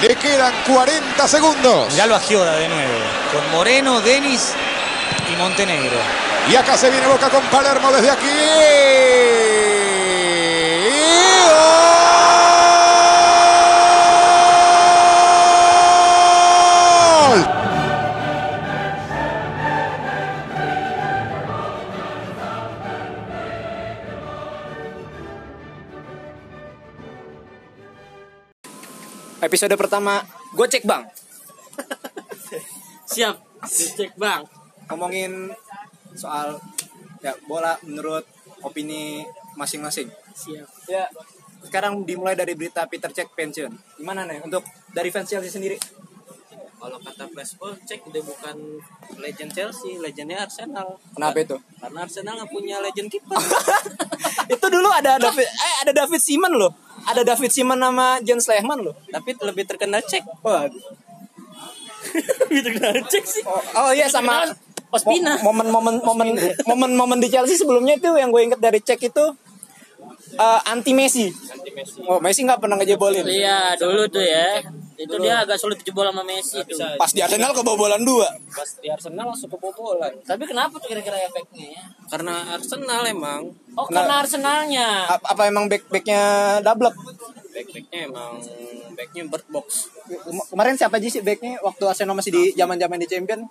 Le quedan 40 segundos. Miralo a Gioda de nuevo. Con Moreno, Denis y Montenegro. Y acá se viene Boca con Palermo desde aquí. Episode pertama gue cek bang Siap. Cek bang. ngomongin soal ya bola menurut opini masing-masing. Siap. Ya sekarang dimulai dari berita Peter Cech pensiun. Gimana nih untuk dari fans Chelsea sendiri? Kalau kata Flashball, cek udah bukan legend Chelsea, legendnya Arsenal. Kenapa itu? Karena Arsenal nggak punya legend kiper. itu dulu ada David eh ada David Simon loh. Ada David Simon nama Jens Lehmann loh. Tapi lebih terkenal cek. Wah. lebih terkenal cek sih. Oh, oh iya sama Ospina. mo- momen-momen momen momen-momen di Chelsea sebelumnya itu yang gue inget dari cek itu eh, anti Messi. Anti Messi. Oh, Messi nggak pernah ngejebolin. Iya dulu tuh ya itu dia agak sulit jebol sama Messi tuh. Pas di Arsenal kebobolan dua. Pas di Arsenal langsung kebobolan. Tapi kenapa tuh kira-kira efeknya ya? Karena Arsenal emang Oh karena Arsenalnya. Apa, apa emang back backnya double? back-backnya emang backnya bird box. Kem- Kemarin siapa aja sih backnya waktu Arsenal masih di zaman-zaman di Champion?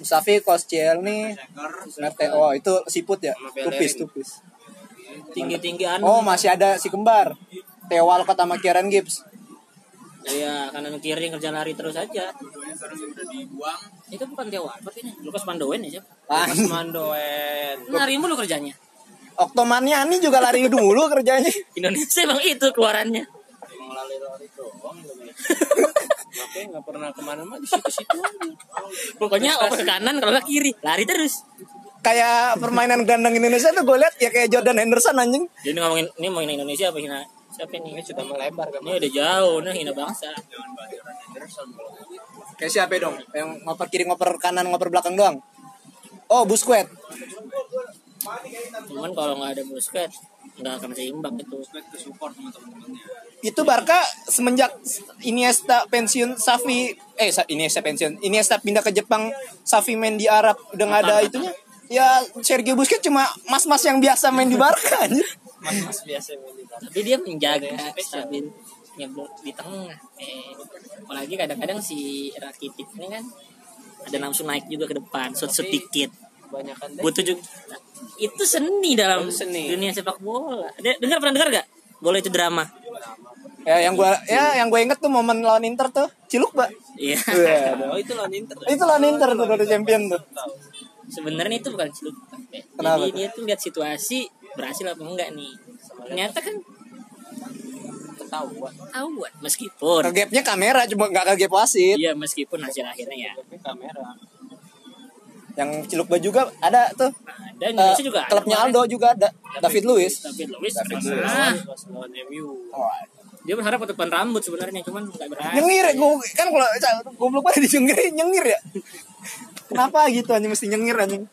Mustafi, Koscielny, Merte. Oh itu siput ya? Tupis, tupis. Tinggi-tinggi anu. Oh masih ada si kembar. Theo Walcott sama Kieran Gibbs. Iya kanan kiri kerja lari terus aja. Itu bukan Theo Walcott ini. Lukas Mandoen ya siapa? Ah, Mandoen. Lari mulu kerjanya. Oktomaniani juga lari dulu kerjanya. Indonesia emang itu keluarannya. Emang lari-lari doang Makanya nggak pernah ke mana-mana di situ-situ aja. Pokoknya oper ke kanan kalau nggak kiri lari terus. Kayak permainan gelandang Indonesia tuh gue lihat ya kayak Jordan Henderson anjing. Jadi ngomongin ini ngomongin Indonesia apa hina? Siapa ini? Ini sudah melebar kan. Ini udah jauh nih hina bangsa. Kayak siapa dong? Yang ngoper kiri, ngoper kanan, ngoper belakang doang. Oh, Busquets. Cuman kalau nggak ada Busquets nggak akan seimbang itu. Itu Barca semenjak Iniesta pensiun, Safi eh Iniesta pensiun, Iniesta pindah ke Jepang, Safi main di Arab udah nggak ada itunya. Ya Sergio Busquets cuma mas-mas yang biasa main di Barca anjir. Mas biasa main di Barca. Tapi dia menjaga stabil nyeblok di tengah. Eh, apalagi kadang-kadang si Rakitic ini kan ada nafsu naik juga ke depan, sut sedikit. Butuh juga. Nah, itu seni dalam seni. dunia sepak bola. Dengar pernah dengar gak? Bola itu drama. Ya yang gua ya yang gue inget tuh momen lawan Inter tuh Ciluk, Mbak. Iya. Oh itu lawan Inter. Itu lawan Inter tuh dari champion tuh. Sebenarnya itu bukan celuk. Kenapa Jadi dia tuh lihat situasi berhasil apa enggak nih. Ternyata kan Ketahuan. tahuan meskipun Kegapnya kamera cuma nggak kegap wasit. Iya meskipun hasil akhirnya ya. Tapi kamera. Yang Ciluk Mbak juga ada tuh. Ada Eh, Indonesia juga ada klubnya kemarin. Aldo juga ada. David Luiz. David Luiz. David Ah, Luiz. Pas lawan MU. Oh, dia berharap potongan rambut sebenarnya cuman nggak berhasil. nyengir ya gue kan kalau goblok banget di nyengir nyengir ya kenapa gitu anjing mesti nyengir anjing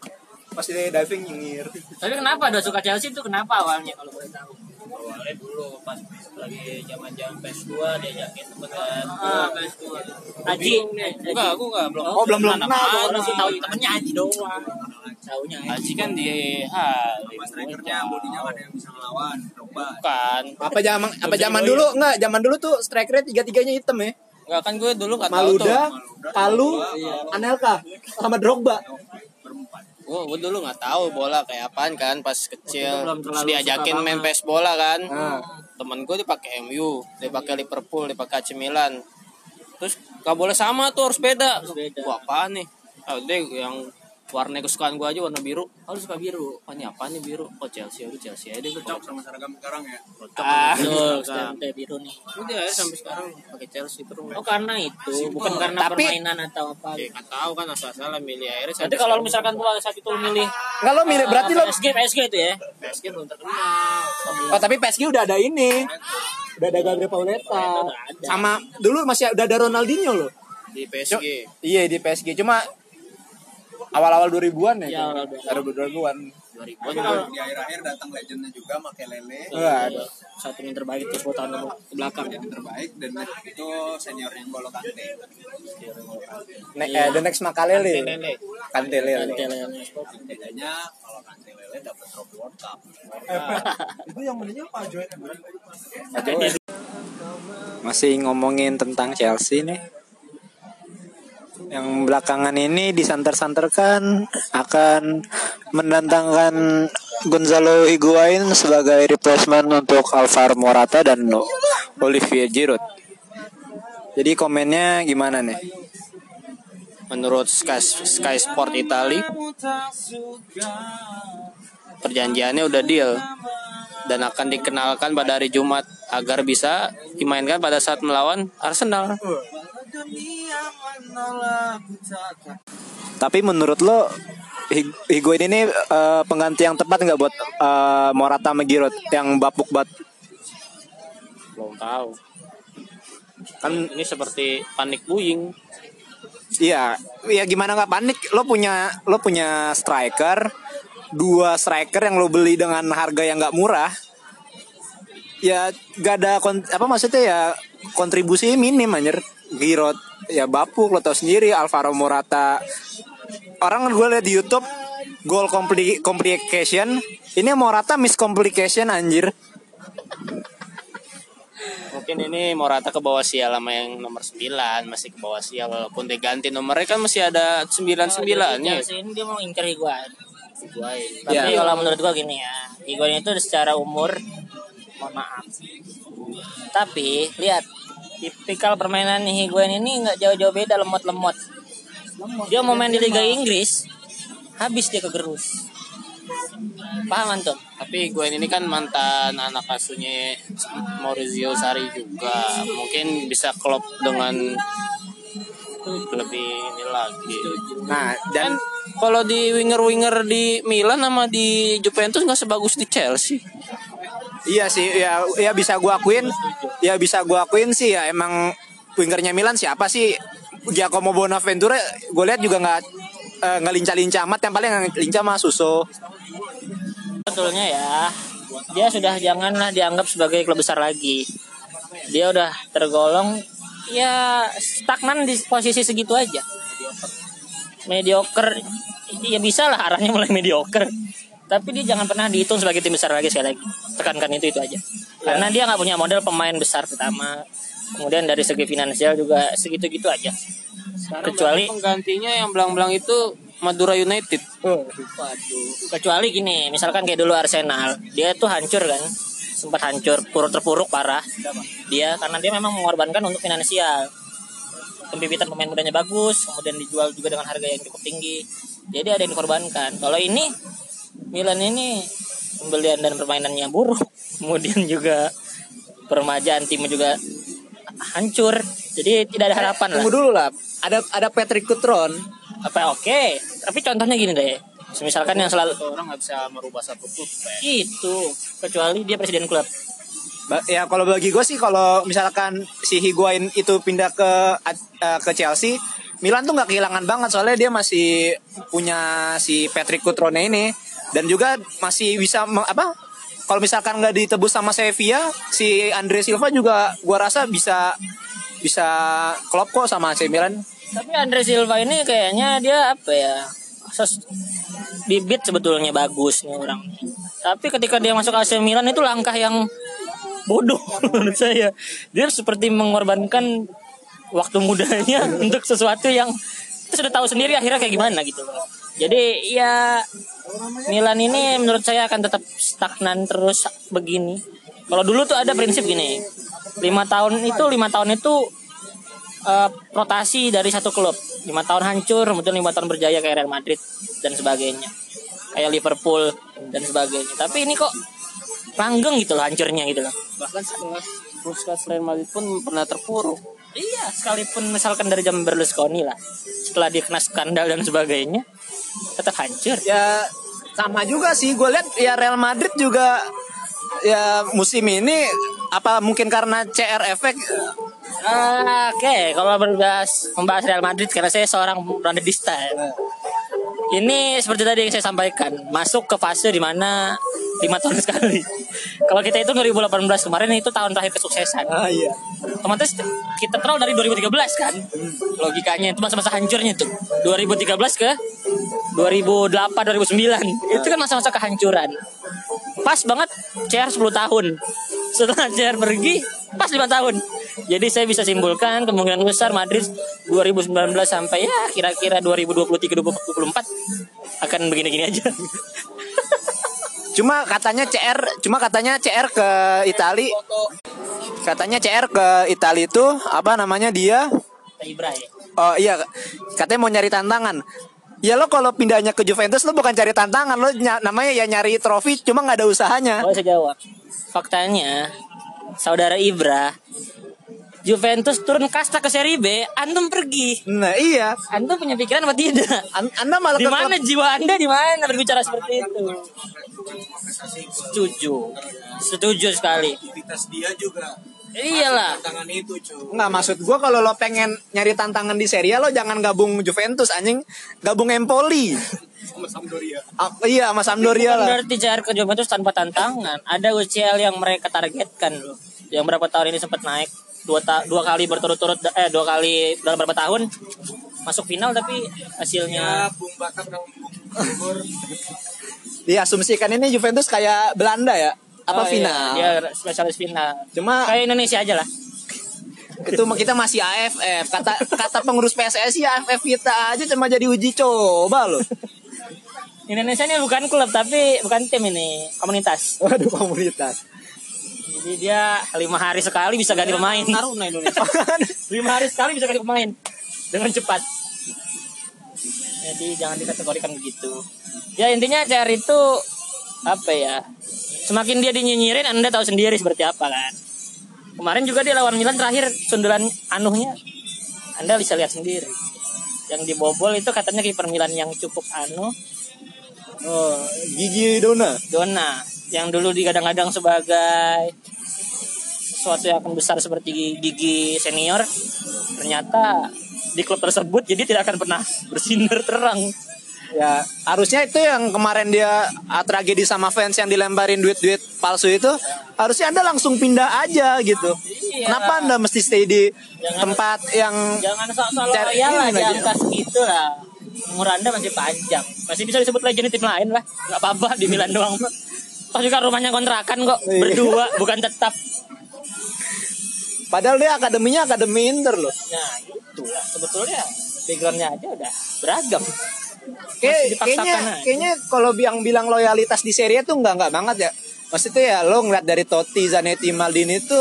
pasti diving nyengir Tapi kenapa ada suka Chelsea itu kenapa awalnya kalau boleh tahu? Awalnya dulu pas lagi zaman-zaman PS2 diajakin temen kan. Ah. PS2. Haji. Enggak, aku enggak belum. Oh, belum, belum Kenal, belum sih tahu temennya Haji doang. Taunya Haji. Haji kan di hal. strikernya bodinya kan yang bisa Drogba Bukan. apa zaman apa zaman dulu enggak zaman dulu tuh strikernya tiga tiganya hitam ya Enggak kan gue dulu enggak tahu tuh. Maluda Palu Anelka sama Drogba Gue, gue dulu nggak tahu bola kayak apaan kan pas kecil. Terus diajakin main. PES bola kan. Nah. Temen gue dia pakai MU, dia pakai Liverpool, dia pakai AC Milan. Terus gak boleh sama tuh harus beda. Harus beda. Wah apaan nih? Ah, dia yang warna kesukaan gue aja warna biru. Oh, lu suka biru. Oh ini apa nih biru? Oh Chelsea, udah Chelsea aja deh. cocok sama seragam sekarang ya Ah, Betul, gitu. sekarang kayak biru nih. Udah ya, sampai sekarang pakai Chelsea terus. Oh karena itu, bukan karena Tapi- permainan atau apa. Ya nggak tahu kan asal-asalan milih akhirnya. Nanti sampai kalau misalkan gua saat itu milih Enggak lo milih berarti lo PSG PSG itu ya. PSG belum terkenal. Oh tapi PSG udah ada ini udah ada Gabriel Pauleta sama dulu masih udah ada Ronaldinho loh di PSG. iya di PSG cuma awal-awal 2000-an ya Iya, awal-awal 2000-an. Baru 2000-an 2000 Tapi kalau di akhir-akhir datang legendnya juga Makelele Waduh. satu yang terbaik itu 10 tahun ke belakang jadi terbaik dan itu seniornya N'Golo Kante. Ne eh, the next Makalele. Lele. Kantelele. Kantelele. Bedanya kalau Kante Lele dapat trofi World Cup. Itu yang belinya Pak Joy Masih ngomongin tentang Chelsea nih. Yang belakangan ini disanter-santerkan akan mendatangkan Gonzalo Higuain sebagai replacement untuk Alvaro Morata dan Olivier Giroud. Jadi komennya gimana nih? Menurut Sky, Sky Sport Italia, perjanjiannya udah deal dan akan dikenalkan pada hari Jumat agar bisa dimainkan pada saat melawan Arsenal. Tapi menurut lo Hig- Higuain ini eh, pengganti yang tepat nggak buat eh, Morata sama Giroud yang bapuk bat? Belum tahu. Kan Ini seperti panik buying. Iya, ya gimana nggak panik? Lo punya lo punya striker, dua striker yang lo beli dengan harga yang nggak murah. Ya gak ada kon- apa maksudnya ya kontribusi minim anjir. Giroud ya bapuk lo tau sendiri Alvaro Morata. Orang gue liat di YouTube goal compli- complication ini Morata miss complication anjir. Mungkin ini Morata ke bawah sial sama yang nomor 9 masih ke bawah sial walaupun diganti nomornya kan masih ada 99 nya. Chelsea ini dia mau incer Higuain. Higuain. Tapi Ya. kalau menurut gua gini ya, Higuain itu secara umur mohon maaf. Tapi lihat tipikal permainan Higuain ini nggak jauh-jauh beda lemot-lemot. Dia mau main di Liga Inggris, habis dia kegerus. Paham antum? Tapi gue ini kan mantan anak asuhnya Maurizio Sarri juga. Mungkin bisa klop dengan lebih ini lagi. Nah Dan dan kalau di winger-winger di Milan sama di Juventus nggak sebagus di Chelsea. Iya sih, ya, ya bisa gua akuin, ya bisa gua akuin sih ya emang wingernya Milan siapa sih? Giacomo Bonaventura, gue lihat juga nggak eh, nggak lincah-lincah amat, yang paling lincah mah Suso. Betulnya ya, dia sudah janganlah dianggap sebagai klub besar lagi. Dia udah tergolong ya stagnan di posisi segitu aja. Mediocre, ya bisa lah arahnya mulai mediocre. Tapi dia jangan pernah dihitung sebagai tim besar lagi sekali lagi. Tekankan itu itu aja. Karena dia nggak punya model pemain besar pertama. Kemudian dari segi finansial juga segitu-gitu aja. Kecuali penggantinya yang belang-belang itu Madura United. kecuali gini misalkan kayak dulu Arsenal dia tuh hancur kan sempat hancur puruk terpuruk parah dia karena dia memang mengorbankan untuk finansial pembibitan pemain mudanya bagus kemudian dijual juga dengan harga yang cukup tinggi jadi ada yang dikorbankan kalau ini Milan ini pembelian dan permainannya buruk. Kemudian juga permajaan tim juga hancur. Jadi tidak ada harapan lah. Tunggu dulu lah, ada ada Patrick Cutron. apa oke. Tapi contohnya gini deh. Misalkan yang selalu orang nggak bisa merubah satu klub. itu. Kecuali dia presiden klub. Ba- Ya kalau bagi gue sih kalau misalkan si Higuain itu pindah ke eh, ke Chelsea, Milan tuh nggak kehilangan banget. Soalnya dia masih punya si Patrick Cutrone ini dan juga masih bisa apa? Kalau misalkan nggak ditebus sama Sevilla, si Andre Silva juga gua rasa bisa bisa klop kok sama AC Milan. Tapi Andre Silva ini kayaknya dia apa ya? Sos bibit sebetulnya bagus nih orang. Tapi ketika dia masuk AC Milan itu langkah yang bodoh menurut saya. Dia seperti mengorbankan waktu mudanya untuk sesuatu yang kita sudah tahu sendiri akhirnya kayak gimana gitu. Jadi ya Milan ini menurut saya akan tetap stagnan terus begini. Kalau dulu tuh ada prinsip gini, lima tahun itu lima tahun itu eh, rotasi dari satu klub. Lima tahun hancur, kemudian lima tahun berjaya kayak Real Madrid dan sebagainya. Kayak Liverpool dan sebagainya. Tapi ini kok langgeng gitu loh hancurnya gitu loh. Bahkan setelah Real Madrid pun pernah terpuruk. Iya, sekalipun misalkan dari zaman Berlusconi lah. Setelah dia kena skandal dan sebagainya, tetap hancur. Ya sama juga sih gue lihat ya Real Madrid juga ya musim ini apa mungkin karena CR efek Ah, Oke, kalau membahas membahas Real Madrid karena saya seorang Madridista. ya. Ini seperti tadi yang saya sampaikan, masuk ke fase di mana lima tahun sekali. Kalau kita itu 2018 kemarin itu tahun terakhir kesuksesan. Ah iya. Otomatis kita troll dari 2013 kan. Logikanya itu masa-masa hancurnya tuh. 2013 ke 2008 2009. Itu kan masa-masa kehancuran. Pas banget CR 10 tahun. Setelah CR pergi, pas 5 tahun. Jadi saya bisa simpulkan kemungkinan besar Madrid 2019 sampai ya kira-kira 2023 2024 akan begini-gini aja. Cuma katanya CR, cuma katanya CR ke Itali. Katanya CR ke Itali itu apa namanya dia? Ibra ya. Oh iya, katanya mau nyari tantangan. Ya lo kalau pindahnya ke Juventus lo bukan cari tantangan lo ny- namanya ya nyari trofi cuma nggak ada usahanya. Boleh saya jawab. Faktanya, saudara Ibra, Juventus turun kasta ke Serie B, antum pergi. Nah iya, Antum punya pikiran apa tidak? An- Anda malah Di ke mana jiwa Anda di mana berbicara seperti itu? Setuju. Setuju sekali. aktivitas dia juga Iyalah. tangan itu cuy Nggak maksud gua kalau lo pengen nyari tantangan di Serie A lo jangan gabung Juventus anjing, gabung Empoli. sama Sampdoria Ah, iya sama Sampdoria lah. berarti CR ke Juventus tanpa tantangan. Ada UCL yang mereka targetkan loh. Yang berapa tahun ini sempat naik dua ta- dua kali berturut-turut eh dua kali dalam berapa tahun masuk final tapi hasilnya Bung Batak dan Bung Diasumsikan ini Juventus kayak Belanda ya, apa Oh, iya, final. Dia spesialis final. Cuma Kayak Indonesia aja lah. itu kita masih AFF. Kata kata pengurus PSSI AFF kita aja cuma jadi uji coba loh. Indonesia ini bukan klub tapi bukan tim ini komunitas. Waduh komunitas. Jadi dia lima hari sekali bisa ganti pemain. Taruna Indonesia. lima hari sekali bisa ganti pemain dengan cepat. Jadi jangan dikategorikan begitu. Ya intinya CR itu apa ya? Semakin dia dinyinyirin, anda tahu sendiri seperti apa kan. Kemarin juga dia lawan Milan terakhir sundulan anuhnya, anda bisa lihat sendiri. Yang dibobol itu katanya kiper Milan yang cukup anu, Oh, Gigi Dona. Dona yang dulu digadang-gadang sebagai sesuatu yang akan besar seperti gigi senior ternyata di klub tersebut jadi tidak akan pernah bersinar terang Ya, harusnya itu yang kemarin dia ah, tragedi sama fans yang dilemparin duit-duit palsu itu, harusnya Anda langsung pindah aja gitu. Iya. Kenapa Anda mesti stay di Jangan- tempat yang jangan sok-sok loyal lah ini di aja. angka segitu lah umur anda masih panjang masih bisa disebut legend tim lain lah nggak apa-apa di Milan doang Toh juga rumahnya kontrakan kok Iya. berdua bukan tetap padahal dia akademinya akademi Inter loh. nah itulah sebetulnya backgroundnya aja udah beragam Kayak, kayaknya aja. kayaknya kalau bilang bilang loyalitas di Serie A tuh enggak enggak banget ya. Maksudnya ya lo ngeliat dari Totti, Zanetti, Maldini itu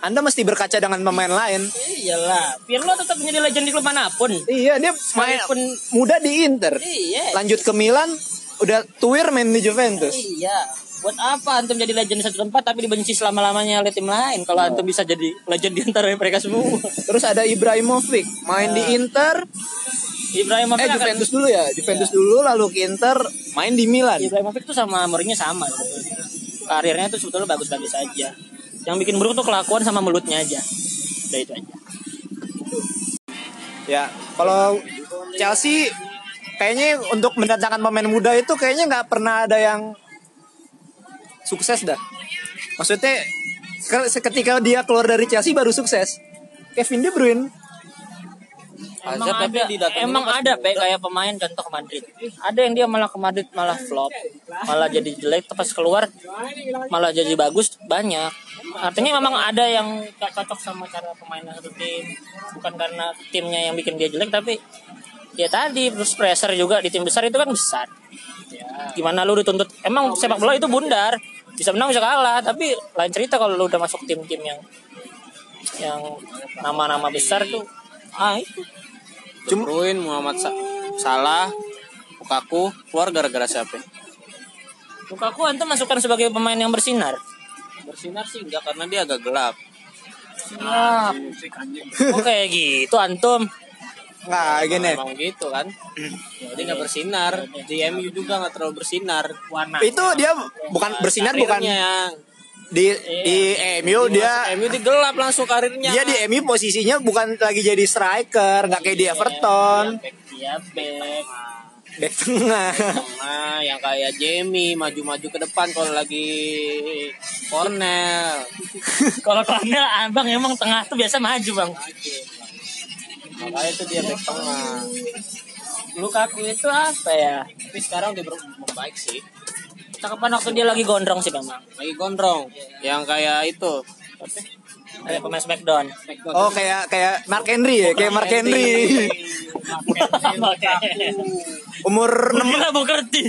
Anda mesti berkaca dengan pemain lain. iyalah Pirlo tetap menjadi legend di klub mana pun Iya, dia main Sekalipun muda di Inter. iya Lanjut ke Milan, udah tuir main di Juventus. iya buat apa antum jadi legend di satu tempat tapi dibenci selama lamanya oleh tim lain kalau antum bisa jadi legend di antara mereka semua Terus ada Ibrahimovic, main di Inter, Ibrahimovic eh akan- Juventus dulu ya, Juventus dulu lalu ke Inter, main di Milan. Ibrahimovic tuh sama Mourinho sama sebetulnya. Karirnya tuh sebetulnya bagus-bagus aja. Yang bikin buruk tuh kelakuan sama mulutnya aja. Udah itu aja. Ya, kalau Chelsea kayaknya untuk mendatangkan pemain muda itu kayaknya nggak pernah ada yang sukses dah. Maksudnya ke- ketika dia keluar dari Chelsea baru sukses. Kevin De Bruyne. Emang Hazard tapi ada, emang ada Pe, kayak pemain contoh Madrid. Ada yang dia malah ke Madrid malah flop, malah jadi jelek, pas keluar malah jadi bagus banyak. Artinya memang ada yang gak cocok sama cara pemainnya satu tim, bukan karena timnya yang bikin dia jelek, tapi ya tadi terus pressure juga di tim besar itu kan besar. Gimana lu dituntut? Emang sepak bola itu bundar, bisa menang bisa kalah, tapi lain cerita kalau lu udah masuk tim-tim yang yang nama-nama besar tuh ah itu Bruyne, Muhammad Sa- Salah, Lukaku keluar gara-gara siapa? Lukaku antum masukkan sebagai pemain yang bersinar. Bersinar sih enggak karena dia agak gelap. Siap. Oh kayak gitu antum. Nggak gini. Emang gitu kan. Jadi nggak bersinar. Di MU juga nggak terlalu bersinar. Warna. Itu dia bukan bersinar bukan Di di MU dia MU di gelap langsung karirnya. dia di MU posisinya bukan lagi jadi striker, nggak kayak di Everton. Iya back, iya back. Back tengah. Nah, yang kayak Jamie maju-maju ke depan kalau lagi Cornell. Kalau Cornel abang emang tengah tuh biasa maju bang. Makanya itu dia back tengah. Lukaku itu apa ya? Tapi sekarang ber- membaik sih. Cakepan waktu dia lagi gondrong sih memang. Lagi gondrong. Yang kayak itu. Ada pemain Smackdown. Oh kayak kayak Mark Henry ya, kayak Mark Henry. Umur 6 Gila Bokerti.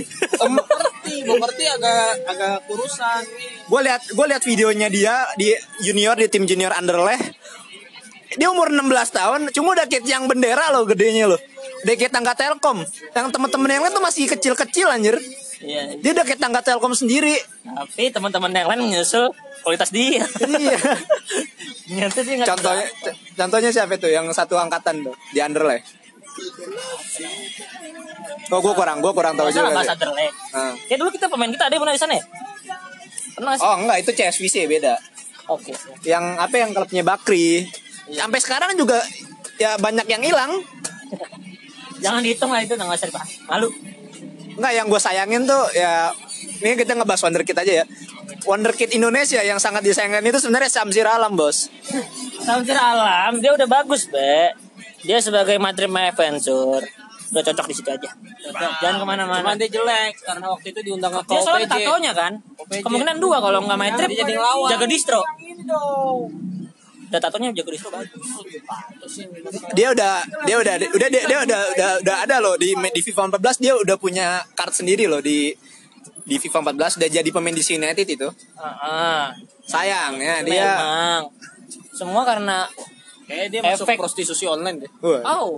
Mengerti, mengerti agak agak kurusan. gue lihat gue lihat videonya dia di junior di tim junior Anderlecht dia umur 16 tahun cuma udah kit yang bendera loh gedenya loh udah kayak tangga telkom yang teman-teman yang lain tuh masih kecil-kecil anjir Iya. dia udah kayak tangga telkom sendiri Tapi teman-teman yang lain menyusul kualitas dia. iya Nyata dia nggak contohnya c- contohnya siapa tuh yang satu angkatan tuh di Anderlecht oh gue kurang gue kurang tahu juga Mas. Anderlecht. Ah. Ya dulu kita pemain kita ada yang pernah di sana ya? Pernah sih? oh enggak itu CSVC beda Oke. yang apa yang klubnya Bakri sampai sekarang juga ya banyak yang hilang Jangan dihitung lah itu nggak usah dibahas. Malu. Enggak yang gue sayangin tuh ya ini kita ngebahas Wonderkid aja ya. Wonderkid Indonesia yang sangat disayangkan itu sebenarnya Samsir Alam bos. Samsir Alam dia udah bagus, Be. Dia sebagai materi my adventure udah cocok di situ aja. Jangan ke mana-mana. Cuman dia jelek karena waktu itu diundang ke Dia soalnya tatonya kan. OPJ. Kemungkinan dua kalau nggak main trip jadi ngelawan. Jaga distro. Udah tatonya jaga distro bagus. Dia udah dia udah udah dia, dia udah, udah udah ada loh di di FIFA 14 dia udah punya card sendiri loh di di FIFA 14 udah jadi pemain di United itu. Heeh. Sayang ya dia. Memang. Semua karena Kayaknya dia masuk Efek. prostitusi online deh. Oh,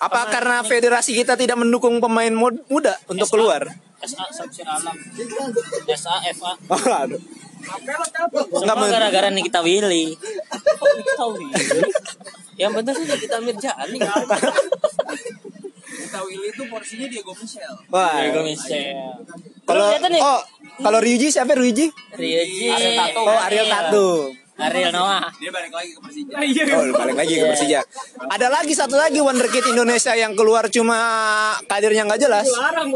Apa karena federasi kita tidak mendukung pemain mud- muda untuk keluar? SA Samsir Alam. SA FA. Oh, aduh. Semua gara-gara Nikita Willy. Kok Nikita Willy? Yang bener sih kita Mirjani. Kita Willy itu porsinya Diego Michel. Wah. Diego Michel. Kalau oh kalau Ryuji siapa Ryuji? Ryuji. Ariel Tatum. Oh Ariel Tatum. Ariel Noah. Dia balik lagi ke Persija. Oh, balik lagi ke Persija. Ada lagi satu lagi wonderkid Indonesia yang keluar cuma kadernya nggak jelas.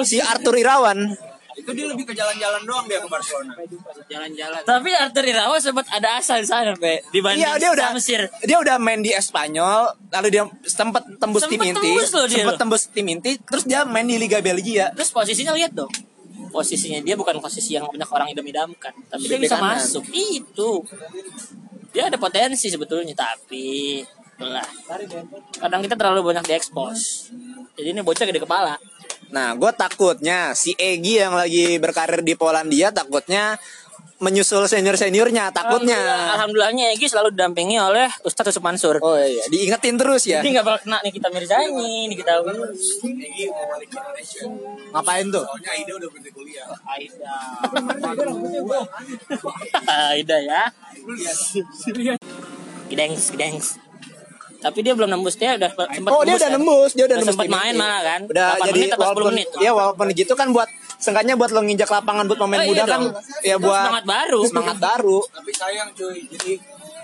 Si Arthur Irawan. Itu dia lebih ke jalan-jalan doang dia ke Barcelona. Jalan-jalan. Tapi Arthur Irawan sempat ada asal di sana, Be. Dibanding Iya dia udah Samsir. dia udah main di Espanyol, lalu dia sempat tembus Sempet tim inti, tembus loh dia sempat tembus tim inti, terus dia main di Liga Belgia. Terus posisinya lihat dong. Posisinya dia bukan posisi yang banyak orang idam-idamkan, tapi dia Di bisa kanan. masuk. Itu. Dia ada potensi sebetulnya, tapi lah. Kadang kita terlalu banyak diekspos. Jadi ini bocah gede kepala. Nah, gue takutnya si Egi yang lagi berkarir di Polandia takutnya menyusul senior seniornya, takutnya. Alhamdulillah- Alhamdulillahnya Egi selalu didampingi oleh Ustadz Yusuf Mansur. Oh iya, diingetin terus ya. Jadi nggak bakal kena nih kita Mirzani, nih kita Egi mau balik ke Indonesia. Ngapain tuh? Soalnya Aida udah berhenti kuliah. Aida. Aida ya. Gidengs, gidengs. Tapi dia belum nembus dia udah sempat Oh, dia udah nembus, dia udah nembus sempat main malah kan. Udah 8 jadi menit atau 10 walaupun menit. ya walaupun gitu kan buat seenggaknya buat lo nginjak lapangan buat pemain Oh, iya muda kan dong. ya Itu buat semangat baru. Semangat baru. Tapi sayang cuy. Jadi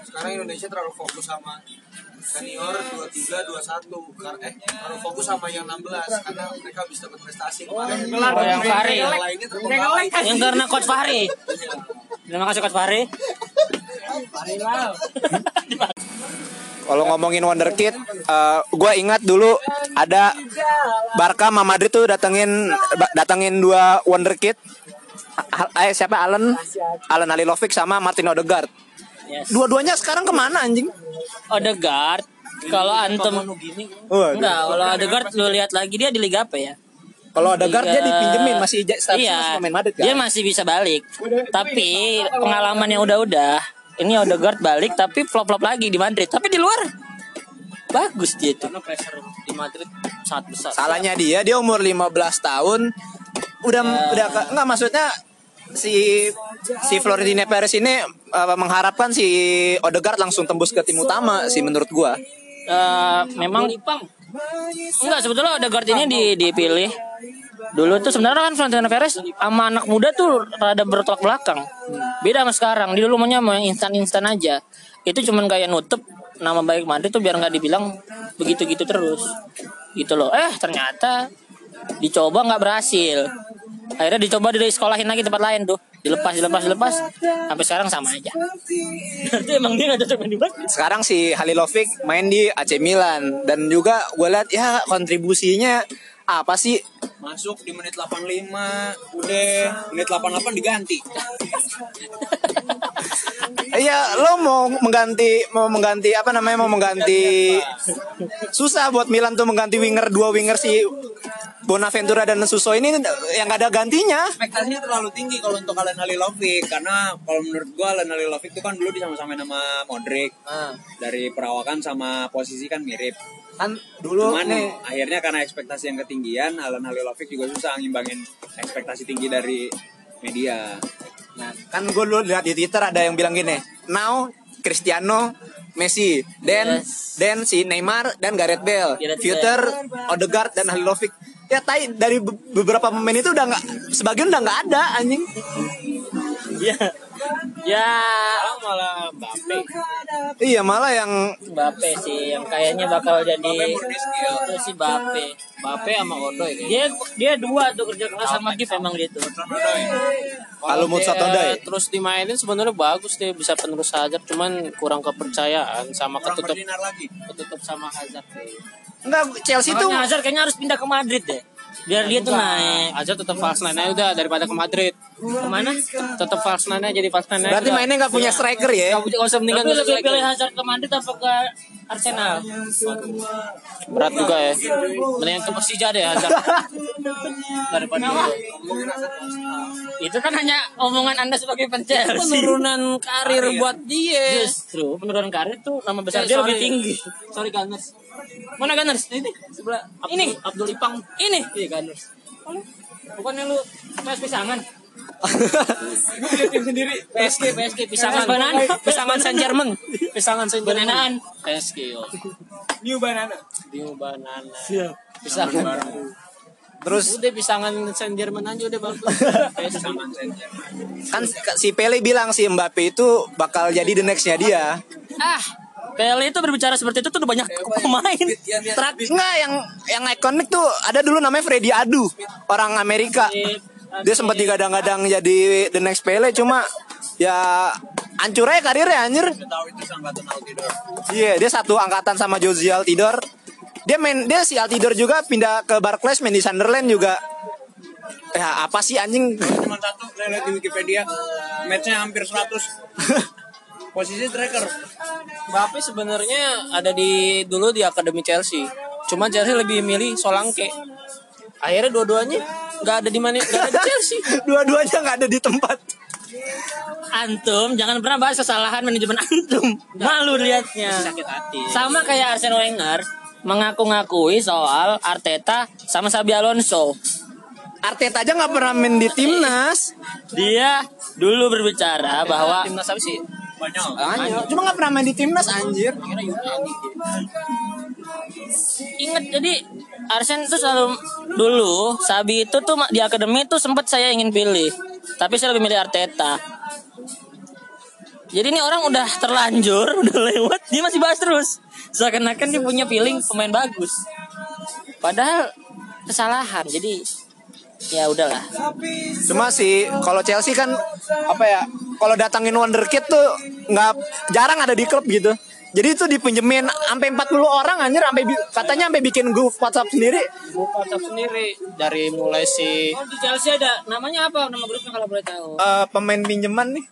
sekarang Indonesia terlalu fokus sama senior 23 21 karena eh terlalu fokus sama yang 16 karena mereka bisa dapat prestasi kemarin. Oh, yang Fahri. Yang lainnya. Yang karena coach Fahri. Terima kasih coach Fahri. Kalau ngomongin wonderkid, eh gue ingat dulu ada Barca sama Madrid tuh datengin datengin dua wonderkid. Eh siapa Allen Allen Alilovic sama Martin Odegaard. Yes. Dua-duanya sekarang ke mana anjing? Odegaard kalau antum Waduh. enggak kalau Odegaard lu lihat lagi dia di liga apa ya? Kalau Odegaard dia Liga- dipinjemin masih statusnya iya, masih pemain Madrid kan? Dia masih bisa balik. Tapi pengalaman yang udah-udah, ini Odegaard balik tapi flop-flop lagi di Madrid. Tapi di luar bagus dia itu. Karena pressure di Madrid sangat besar. Salahnya dia, dia umur 15 tahun udah udah ke- enggak maksudnya si si Florentino Perez ini uh, mengharapkan si Odegaard langsung tembus ke tim utama sih menurut gua. Eh, memang enggak sebetulnya Odegaard ini di, dipilih dulu tuh sebenarnya kan Florentino Perez sama anak muda tuh rada bertolak belakang. Beda sama sekarang dia dulu maunya mau yang instan-instan aja. Itu cuman kayak nutup nama baik Madrid tuh biar nggak dibilang begitu-gitu terus. Gitu loh. Eh ternyata dicoba nggak berhasil. Akhirnya dicoba dari sekolahin lagi tempat lain tuh dilepas dilepas dilepas. Sampai sekarang sama aja. Berarti emang dia nggak cocok main di basket. Sekarang si Halilovic main di AC Milan. Dan juga gue lihat ya kontribusinya apa sih? Masuk di menit 85, udah menit 88 diganti. Iya, lo mau mengganti mau mengganti apa namanya mau mengganti susah buat Milan tuh mengganti winger dua winger si Bonaventura dan Suso ini yang gak ada gantinya. Ekspektasinya terlalu tinggi kalau untuk Alan Halilovic karena kalau menurut gua Alan Halilovic itu kan dulu disama-samain sama Modric. Dari perawakan sama posisi kan mirip. Kan dulu Cuman nih akhirnya karena ekspektasi yang ketinggian, Alan Halilovic juga susah ngimbangin ekspektasi tinggi dari media. Nah, kan gue dulu lihat di Twitter ada yang bilang gini, now Cristiano, Messi, then Yes. then si Neymar dan Gareth Bale, Gareth Future, Odegaard dan Halilovic. Ya tai dari be- beberapa pemain itu udah nggak sebagian udah nggak ada anjing. ya ya malah Mbappe. Iya malah yang Mbappe sih yang kayaknya bakal jadi itu sih Mbappe. Mbappe sama Odoi. Dia dia dua tuh kerja keras sama Gif emang gitu Kalau Moussa dia Tondai. terus dimainin sebenarnya bagus deh bisa penerus Hazard cuman kurang kepercayaan sama Kurang ketutup ketutup sama Hazard. enggak Chelsea itu Makanya Hazard kayaknya harus pindah ke Madrid deh biar dia tuh naik Hazard tetap false nine aja udah daripada ke Madrid. ke mana Tetap false nine aja jadi false nine. berarti aja. mainnya nggak punya striker ya. Nggak usah tapi mendingan lebih striker. pilih Hazard ke Madrid apa ke Arsenal berat juga ya. Mendingan ke Persija deh Hazard. daripada itu kan hanya omongan anda sebagai Chelsea penurunan karir buat dia. justru penurunan karir tuh nama besar Eh, dia lebih tinggi Sorry Gunners. Mana Gunners ini Sebelah Abdul, Ini. Abdul Ipang. ini Iya Gunners. bukannya lu PS pisangan tim sendiri. PSG PSG pisangan. Banana. Pisangan Saint Germain. Pisangan Saint Germain. Bananaan. PSG. yo. New banana. New banana. pisangan Terus Udah pisangan Saint Germain aja udah bagus. PSG. kan si Pele bilang si Mbappe itu bakal jadi the nextnya dia. ah Pele itu berbicara seperti itu tuh udah banyak pemain Terak enggak yang yang ikonik tuh ada dulu namanya Freddy Adu orang Amerika. Dia sempat digadang-gadang jadi the next Pele cuma ya hancur aja karirnya anjir. Iya, dia satu angkatan sama Josie Altidor. Dia main dia si Altidor juga pindah ke Barclays main di Sunderland juga. Ya apa sih anjing? Cuma satu, saya lihat di Wikipedia. Matchnya hampir 100. Posisi striker. Mbappe sebenarnya ada di dulu di akademi Chelsea. Cuma Chelsea lebih milih Solanke. Akhirnya dua-duanya nggak ada di mana, nggak ada di Chelsea. Dua-duanya nggak ada di tempat. antum jangan pernah bahas kesalahan manajemen antum malu liatnya Sakit hati. sama kayak Arsene Wenger mengaku-ngakui soal Arteta sama Sabi Alonso Arteta aja nggak pernah main di timnas. dia dulu berbicara bahwa timnas apa sih? Banyak. Anjir, cuma nggak pernah main di timnas anjir. Ingat jadi Arsen tuh selalu dulu Sabi itu tuh di akademi tuh sempat saya ingin pilih, tapi saya lebih milih Arteta. Jadi ini orang udah terlanjur, udah lewat, dia masih bahas terus. Seakan-akan dia punya feeling pemain bagus. Padahal kesalahan. Jadi ya udahlah. Cuma sih kalau Chelsea kan apa ya? Kalau datangin wonderkid tuh nggak jarang ada di klub gitu. Jadi itu dipinjemin sampai 40 orang anjir sampai katanya sampai bikin grup WhatsApp sendiri. Grup WhatsApp sendiri dari mulai si Oh, di Chelsea ada namanya apa nama grupnya kalau boleh tahu? Eh, pemain pinjaman nih.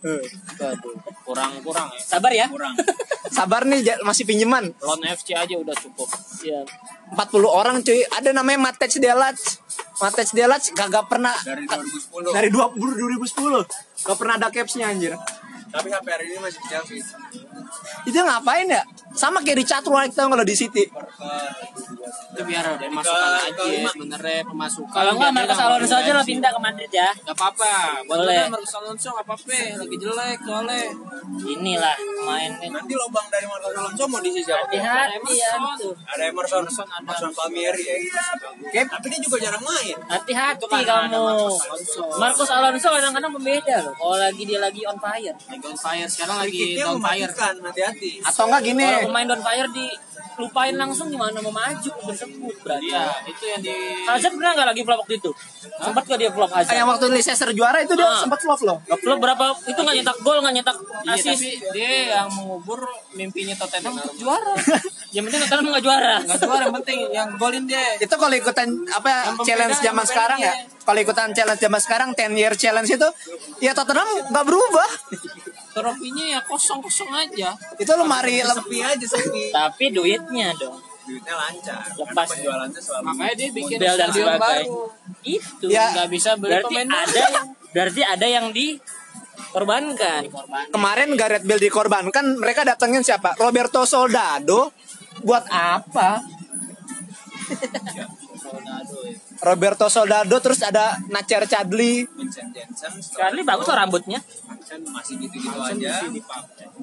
Waduh, kurang-kurang ya. Sabar ya. Sabar nih masih pinjaman. Lon FC aja udah cukup. Iya. 40 orang cuy. Ada namanya Matej Delac. Matej Delac kagak pernah Dari 2010. dari 20 2010. Gak pernah ada capsnya anjir. Tapi sampai hari ini masih di Chelsea. Itu ngapain ya? Sama kayak Richard Wright tau kalau di City. Itu biar ada masukan aja ya sebenarnya pemasukan. Kalau nggak Marcos nggak Alonso aja lah pindah ke Madrid ya. Gak apa-apa. Boleh. Boleh. Marcos Alonso gak apa-apa. Lagi jelek soalnya. Inilah main Nanti lobang dari Marcos Alonso mau diisi siapa? hati-hati ya. Ada Emerson, Emerson Palmieri ya. Oke, tapi dia juga jarang main. Hati-hati kamu. Marcos Alonso kadang-kadang pembeda loh. Kalau lagi dia lagi on fire. Lagi on fire. Sekarang lagi down fire. mematikan, hati-hati. Atau enggak gini. Kalau pemain on fire di lupain langsung gimana mau maju tersebut berarti. Iya, itu yang di Hazard pernah nggak lagi flop waktu itu? Sempat gak dia flop Hazard? Yang waktu Leicester juara itu dia Ah. sempat flop loh. Flop berapa? Itu nggak nyetak gol, nggak nyetak Iya, asis. tapi dia yang mengubur mimpinya Tottenham untuk juara. Yang penting Tottenham nggak juara. Enggak juara yang penting yang golin dia. Itu kalau ikutan apa Yang pembeda, challenge yang zaman sekarang ya. dia. Kalau ikutan challenge zaman sekarang 10 year challenge itu ya Tottenham nggak berubah. Trofinya ya kosong-kosong aja. Itu lemari lem- sepi aja sepi Tapi duitnya dong. duitnya lancar Lepas. penjualannya selalu Makanya dia bikin Model dan sebagainya. baru. Itu. Ya, Nggak bisa beli berarti pemain ada yang berarti ada yang dikorbankan. kemarin Gareth Bale dikorbankan, mereka datengin siapa? Roberto Soldado. Buat apa? Roberto Soldado terus ada Nacer Chadli. Charlie bagus loh rambutnya. Janssen masih gitu-gitu aja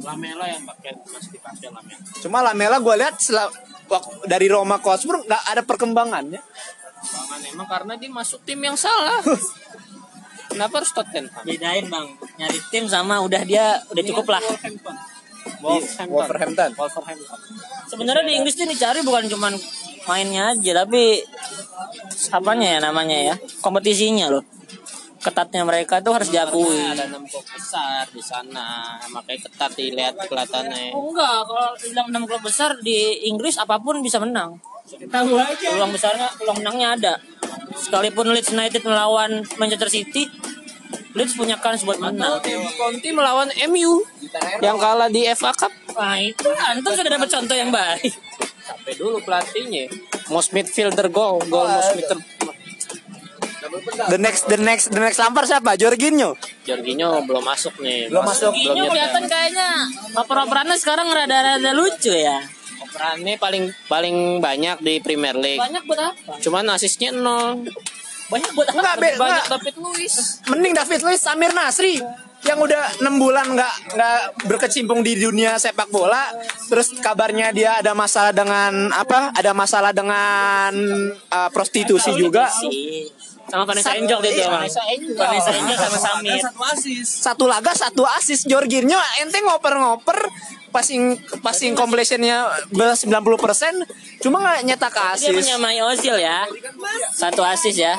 Lamela yang pakai masih dipakai Lamela. Cuma Lamela gue lihat dari Roma ke Hotspur nggak ada perkembangannya. Bangan emang karena dia masuk tim yang salah. Kenapa harus Tottenham? Bedain bang, nyari tim sama udah dia udah cukup lah. Wolverhampton. Di Wolverhampton. Wolverhampton. Sebenarnya di Inggris tuh dicari bukan cuman mainnya aja, tapi apanya ya namanya ya kompetisinya loh. Ketatnya mereka tuh harus diakui. Ada enam klub besar di sana, makanya ketat dilihat kelihatannya. Oh enggak, kalau bilang enam klub besar di Inggris apa pun bisa menang. Tahu aja. Peluang besarnya, peluang menangnya ada. Sekalipun Leeds United melawan Manchester City, Leeds punya kans buat menang. Conti melawan MU yang kalah di FA Cup. Nah itu antum sudah dapat contoh yang baik. Sampai dulu pelatihnya. Most midfielder goal, goal most midfielder. The next the next the next lampar siapa? Jorginho. Jorginho belum masuk nih. Belum masuk. Belum Ini kelihatan kayaknya oper-operannya sekarang rada-rada lucu ya. Operannya paling paling banyak di Premier League. Banyak buat apa? Cuman asisnya nol. Banyak buat apa? Enggak, Be, Banyak enggak. David Luiz. Mending David Luiz, Samir Nasri yang udah enam bulan nggak nggak berkecimpung di dunia sepak bola terus kabarnya dia ada masalah dengan apa ada masalah dengan uh, prostitusi juga Sih. Sama Vanessa Angel itu bang. Vanessa Angel sama Samir. satu asis satu laga satu asis Jorginho ente ngoper-ngoper passing passing completionnya 90% cuma nggak nyetak Dia asis menyamai Ozil ya. Satu asis ya.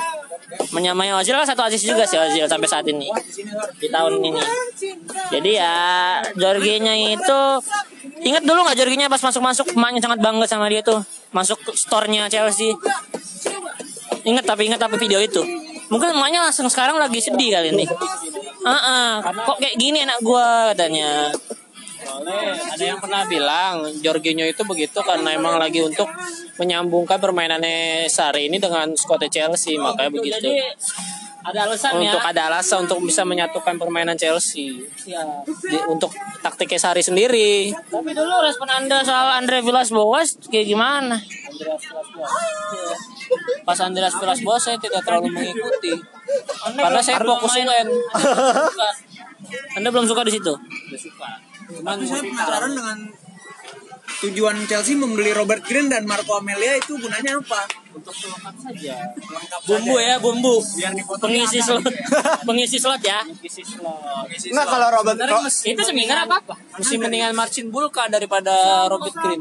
Menyamai Ozil kan satu asis juga sih Ozil sampai saat ini. Di tahun ini. Jadi ya Jorginho itu Ingat dulu nggak Jorginho pas masuk-masuk emaknya sangat bangga sama dia tuh masuk store-nya Chelsea. Ingat tapi ingat tapi video itu. Mungkin emaknya langsung sekarang lagi sedih kali ini. Ah, ah, kok kayak gini anak gua katanya. Soalnya ada yang pernah bilang Jorginho itu begitu karena emang lagi untuk menyambungkan permainannya Sari ini dengan skuad Chelsea makanya begitu. Jadi ada alasan ya. Untuk ada alasan untuk bisa menyatukan permainan Chelsea. Ya. Di- untuk taktiknya Sari sendiri. Tapi dulu respon Anda soal Andre Villas-Boas kayak gimana? Pas Andreas Villas-Boas saya tidak terlalu mengikuti. Anda Karena saya fokus main. UN. Suka. Anda belum suka di situ? tapi saya penasaran dengan tujuan Chelsea membeli Robert Green dan Marco Amelia itu gunanya apa untuk pelengkap saja pelengkap Bumbu saja. ya, bumbu. biar Pengisi slot. gitu ya. Pengisi slot ya. Pengisi slot. kalau Robert Ro- Itu seminar apa apa? Mesti mendingan Marcin Bulka daripada Robert Green.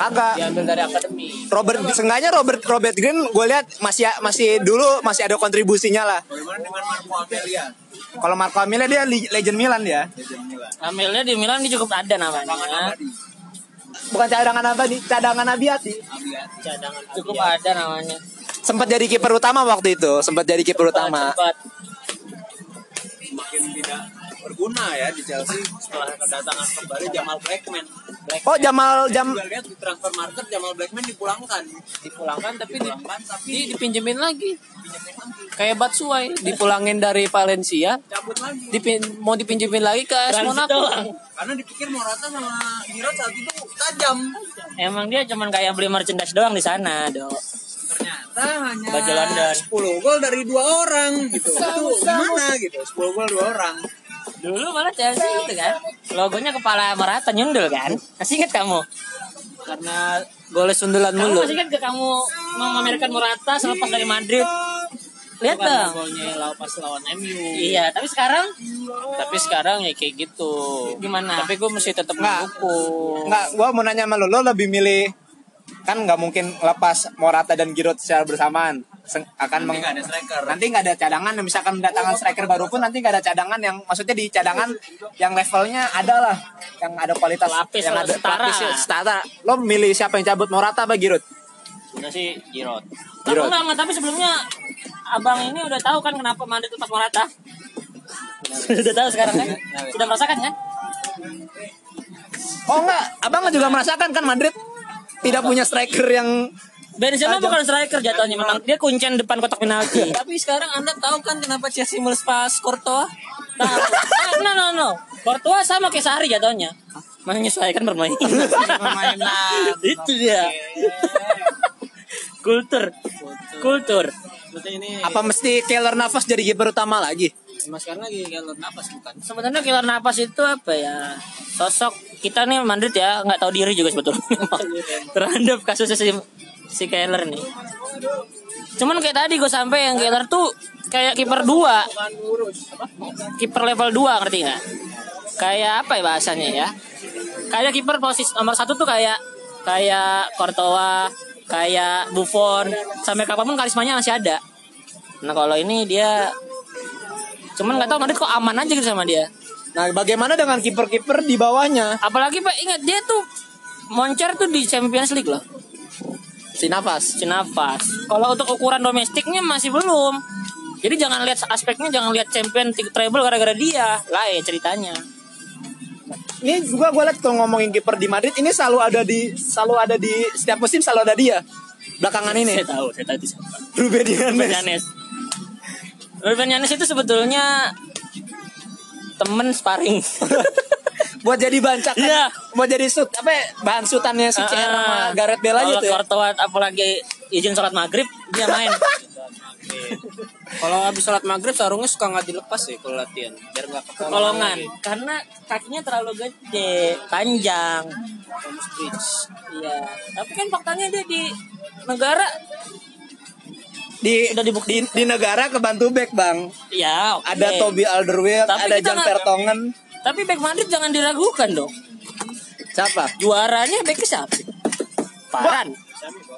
Kagak Diambil dari akademi. Robert seenggaknya Robert Robert Green gue lihat masih masih dulu masih ada kontribusinya lah. bagaimana dengan Marco Amelia Kalau Marco Amelia dia legend Milan dia. Legend Milan Ambilnya di Milan dia cukup ada namanya. Bukan cadangan apa nih? Cadangan Abiati. Cadangan cukup ada namanya. Sempat jadi kiper utama waktu itu, sempat jadi kiper utama. Cepat. semakin tidak berguna ya di Chelsea setelah kedatangan kembali Jamal Blackman Oh Jamal Jam lihat di transfer market Jamal Blackman dipulangkan. Dipulangkan tapi di, dipulangkan tapi di- dipinjemin lagi. Kayak Batsuai dipulangin dari Valencia, cabut lagi. dipin, mau dipinjemin lagi ke AS Monaco. karena dipikir Morata sama Giroud saat itu tajam. Emang dia cuman kayak beli merchandise doang di sana, Dok. ternyata hanya Baju London. 10 gol dari dua orang gitu. Itu gimana gitu? 10 gol dua orang Dulu malah Chelsea itu kan. Logonya kepala merata nyundul kan. Masih ingat kamu? Karena golnya sundulan Kamu mulu. masih ingat gak kamu memamerkan Morata selepas dari Madrid? lihat dong. golnya lawan pas lawan MU. Iya, tapi sekarang Tapi sekarang ya kayak gitu. Gimana? Tapi gue mesti tetap Nggak. mendukung. Nggak, gua mau nanya sama lo, lo lebih milih kan nggak mungkin lepas Morata dan Giroud secara bersamaan akan Nanti meng- nggak ada striker. nanti nggak ada cadangan misalkan mendatangkan striker baru pun nanti nggak ada cadangan yang maksudnya di cadangan yang levelnya ada lah yang ada kualitas Pelapis yang ada setara. pelapis setara lo milih siapa yang cabut Morata apa Giroud Udah sih Giroud. Tapi Giroud. enggak, enggak, tapi sebelumnya abang ini udah tahu kan kenapa Madrid lepas Morata. Sudah tahu sekarang kan? Sudah merasakan kan? oh enggak abang juga merasakan kan Madrid tidak punya striker yang Benzema bukan striker jatuhnya memang dia kuncen depan kotak penalti. Tapi sekarang Anda tahu kan kenapa Chelsea melepas Courtois? Tahu. Ah, no no no. Courtois sama kayak Sari jatuhnya. Menyesuaikan bermain. Permainan. Itu dia. Kultur. Kultur. Ini apa mesti Keller Navas jadi kiper utama lagi Mas karena lagi kalau napas bukan. Sebenarnya Kylian Navas itu apa ya? Sosok kita nih Madrid ya nggak tahu diri juga sebetulnya terhadap kasusnya si Keller nih. Cuman kayak tadi gue sampai yang Keller tuh kayak kiper dua, kiper level 2 ngerti nggak? Kayak apa ya bahasanya ya? Kayak kiper posisi nomor satu tuh kayak kayak Courtois, kayak Buffon, sampai kapan pun karismanya masih ada. Nah kalau ini dia cuman nggak tahu Madrid kok aman aja gitu sama dia. nah bagaimana dengan kiper-kiper di bawahnya Apalagi Pak ingat dia tuh moncer tuh di Champions League loh. Si Navas Si Navas. Kalau untuk ukuran domestiknya masih belum. Jadi jangan lihat aspeknya, jangan lihat champion t- treble gara-gara dia. Lain ceritanya. ini gua gua liat tuh ngomongin kiper di Madrid ini selalu ada di selalu ada di setiap musim selalu ada dia belakangan ini Saya tahu, saya tahu itu siapa. Ruben Yanes. Ruben Yanes itu sebetulnya temen sparring. buat jadi bahan cakan Iya. buat jadi sut apa ya, bahan sutannya si CR sama Gareth Bale aja tuh ya. Courtois apalagi izin sholat maghrib dia main. Kalau habis sholat maghrib sarungnya suka nggak dilepas sih kalau latihan biar nggak kekolongan. Kolongan karena kakinya terlalu gede, panjang. Iya. Tapi kan faktanya dia di negara di Udah dibuktiin. di, di negara kebantu back bang ya oke. ada Toby Alderweireld ada Jan Vertonghen Tapi back Madrid jangan diragukan dong. siapa Juaranya back siapa? Paran.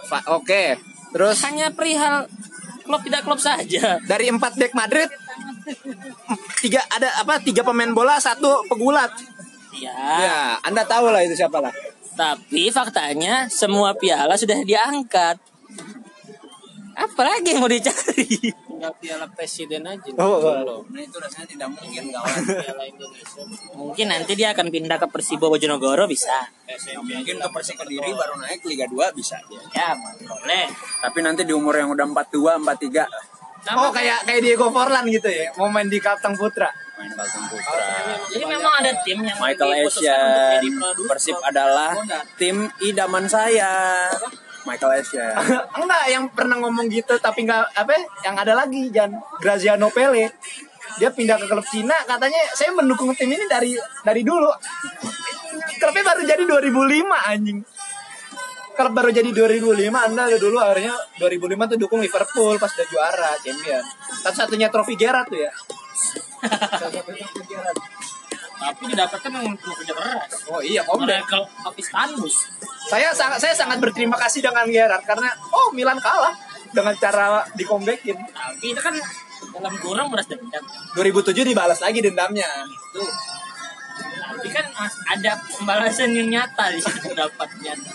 Pak oke terus Hanya perihal klub tidak klub saja. dari empat back Madrid tiga ada apa tiga pemain bola satu pegulat Ya. ya anda tahu lah itu siapa lah Tapi faktanya semua piala sudah diangkat. Apalagi yang mau dicari? Tinggal piala presiden aja. Oh, oh. Nah itu rasanya tidak mungkin kawan. Piala Indonesia. Mungkin nanti dia akan pindah ke Persibo Bojonegoro bisa. mungkin ke Persik Kediri baru naik Liga 2 bisa. Ya, boleh. Tapi nanti di umur yang udah 42, 43 oh kayak kayak Diego Forlan gitu ya mau main di Kalteng Putra main Kalteng Putra. Jadi memang ada tim yang Michael produser. Persib adalah tim idaman saya. Michael Essien. enggak yang pernah ngomong gitu tapi enggak apa ya, yang ada lagi Jan. Graziano Pele. Dia pindah ke klub Cina katanya saya mendukung tim ini dari dari dulu. Klubnya baru jadi 2005 anjing. Klub baru jadi 2005 anda dulu akhirnya 2005 tuh dukung Liverpool pas udah juara champion. Satu-satunya trofi Gerrard tuh ya Tapi didapatkan dengan penuh kerja keras. oh iya om of Istanbul. saya sangat saya sangat berterima kasih dengan Gerrard karena oh Milan kalah dengan cara di comebackin Tapi itu kan dalam kurang beras dendam. 2007 dibalas lagi dendamnya Tuh. Tapi kan ada pembalasan yang nyata di situ dapat nyata.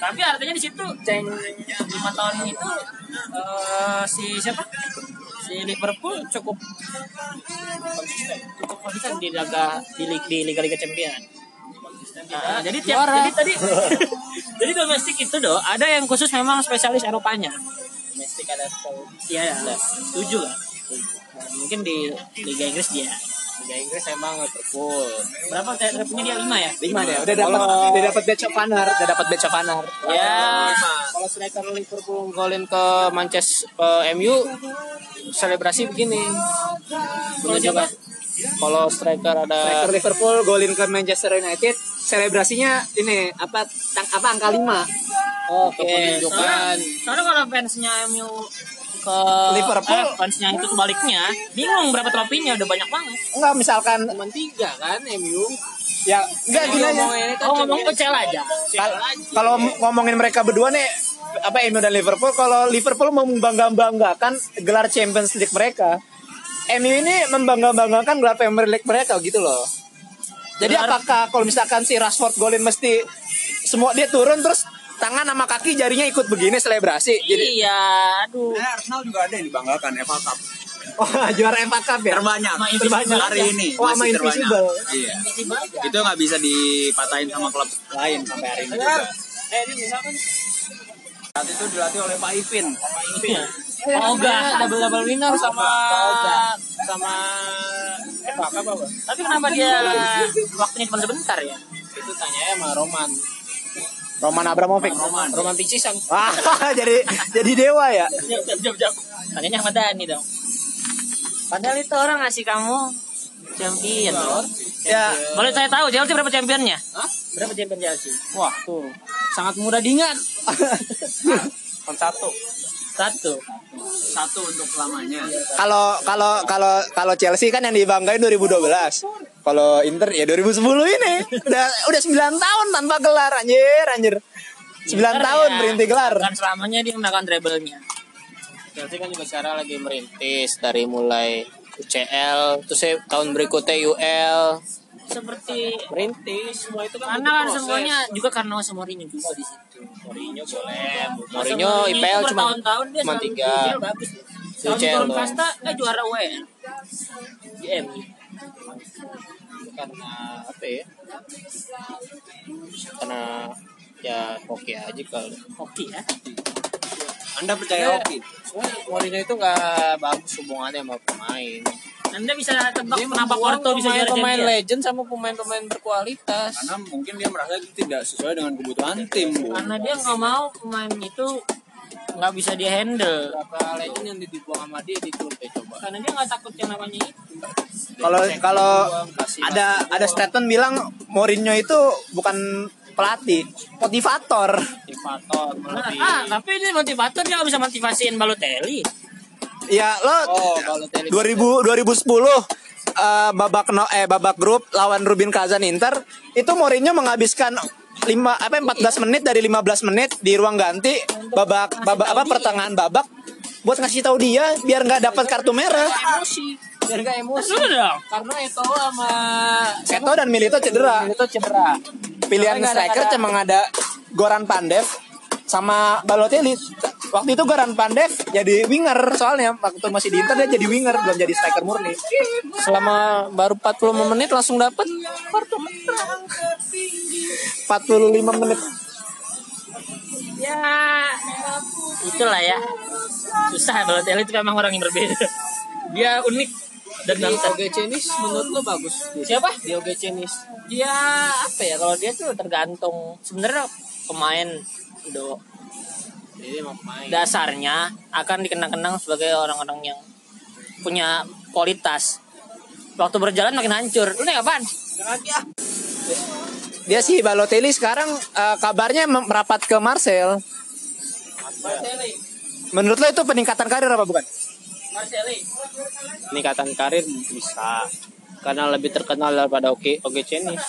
Tapi artinya di situ ceng lima tahun itu eh, si siapa? Si Liverpool cukup konsisten, cukup konsisten di laga di, di Liga Liga Champion. Nah, jadi tiap jadi tadi jadi domestik itu do ada yang khusus memang spesialis Eropanya. Domestik ada iya ya, setuju lah. Nah, mungkin di Liga Inggris dia Liga Inggris emang Liverpool. berapa punya dia? Lima ya? lima deh udah dapat udah dapat badge of honor udah dapat badge of honor. Ya, Kalau striker Liverpool golin ke Manchester ke MU selebrasi begini. kalau siapa? Kalau striker ada striker Liverpool golin ke Manchester United selebrasinya ini apa tang, apa angka lima. Oh Soalnya, kepenunjukan soalnya kalau fansnya MU ke Liverpool. eh, fansnya itu sebaliknya bingung berapa trofinya udah banyak banget Enggak misalkan Cuma tiga kan MU. ya enggak gini aja. Kan oh ngomong ke Cel aja Kal- Kalau ngomongin mereka berdua nih apa MU dan Liverpool kalau Liverpool mau membangga-banggakan gelar Champions League mereka MU ini membangga-banggakan gelar Premier League mereka gitu loh jadi Gelar- apakah kalau misalkan si Rashford golin mesti semua dia turun terus tangan sama kaki jarinya ikut begini selebrasi jadi iya aduh Nah, Arsenal juga ada yang dibanggakan FA Cup. wah juara FA Cup ya Terbanyak. Invisible hari ini. Oh, masih terbanyak. Invisible. Iya. Itu nggak bisa dipatahin sama klub lain sampai hari ini. juga. Eh, ini misalkan Saat itu dilatih oleh Pak Ipin. oh enggak double double winner sama sama FA Cup apa? tapi kenapa dia waktunya cuma sebentar ya Itu tanya sama Roman. Roman Abramovich Roman. Roman Picisan. wah jadi jadi dewa ya? Jam jam jam sama Dani dong. Padahal itu orang ngasih kamu champion. Loh ya. Boleh saya tahu Chelsea berapa championnya? Berapa champion Chelsea? Wah, tuh. Sangat mudah diingat. satu. Satu. Satu untuk selamanya. kalau kalau kalau kalau Chelsea kan yang dibanggain 2012 kalau Inter ya 2010 ini. Udah udah 9 tahun tanpa gelar anjir anjir. 9 Inter tahun ya, berhenti gelar. Kan selamanya dia menggunakan treble-nya. Chelsea kan juga sekarang lagi merintis dari mulai UCL, terus saya tahun berikutnya UL, seperti merintis semua itu kan karena kan semuanya juga karena Mourinho juga di situ Mourinho boleh, Mourinho IPL cuma bertahun-tahun dia cuma tiga. Turun doang. kasta eh juara WR di MU karena apa ya? Karena ya oke aja kalau hoki ya Anda percaya Oki? Mourinho itu nggak bagus hubungannya sama pemain. Anda bisa tebak Dia kenapa Porto bisa juara pemain champion legend sama pemain-pemain berkualitas. Karena mungkin dia merasa itu tidak sesuai dengan kebutuhan tim, Bu. karena dia nggak mau pemain itu nggak bisa dia handle Berapa legend yang dibuang sama dia di klub ya coba. karena dia nggak takut yang namanya itu kalau kalau ada ada statement bilang Mourinho itu bukan pelatih motivator motivator Nah, lebih. ah tapi ini motivator dia nggak bisa motivasiin Balotelli ya lo Oh, Balotelli. 2000 2010 eh, babak no, eh babak grup lawan Rubin Kazan Inter itu Mourinho menghabiskan 5 apa 14 menit dari 15 menit di ruang ganti babak babak apa pertengahan babak buat ngasih tahu dia biar nggak dapat kartu merah. Emosi. Biar gak emosi. Sudah dong. Karena Eto'o sama Seto dan Milito cedera. Itu cedera. Pilihan striker cuma ada Goran Pandev sama Balotelli waktu itu Goran Pandev jadi winger soalnya. Waktu masih di Inter dia jadi winger belum jadi striker murni. Selama baru 45 menit langsung dapet. 45 menit. Ya. Itulah ya. Susah Balotelli itu memang orang yang berbeda. Dia unik. Dan di bangsa Oge Cenis menurut lo bagus. Siapa? Di Oge Cenis. Dia apa ya? Kalau dia tuh tergantung sebenarnya pemain do jadi emang pemain dasarnya akan dikenang-kenang sebagai orang-orang yang punya kualitas. Waktu berjalan makin hancur. Lu nih apaan? Dia sih Balotelli sekarang eh, kabarnya merapat ke Marcel. Marcelli menurut lo itu peningkatan karir apa bukan? Marcelli peningkatan karir bisa. Karena lebih terkenal daripada Oge Oge Cenis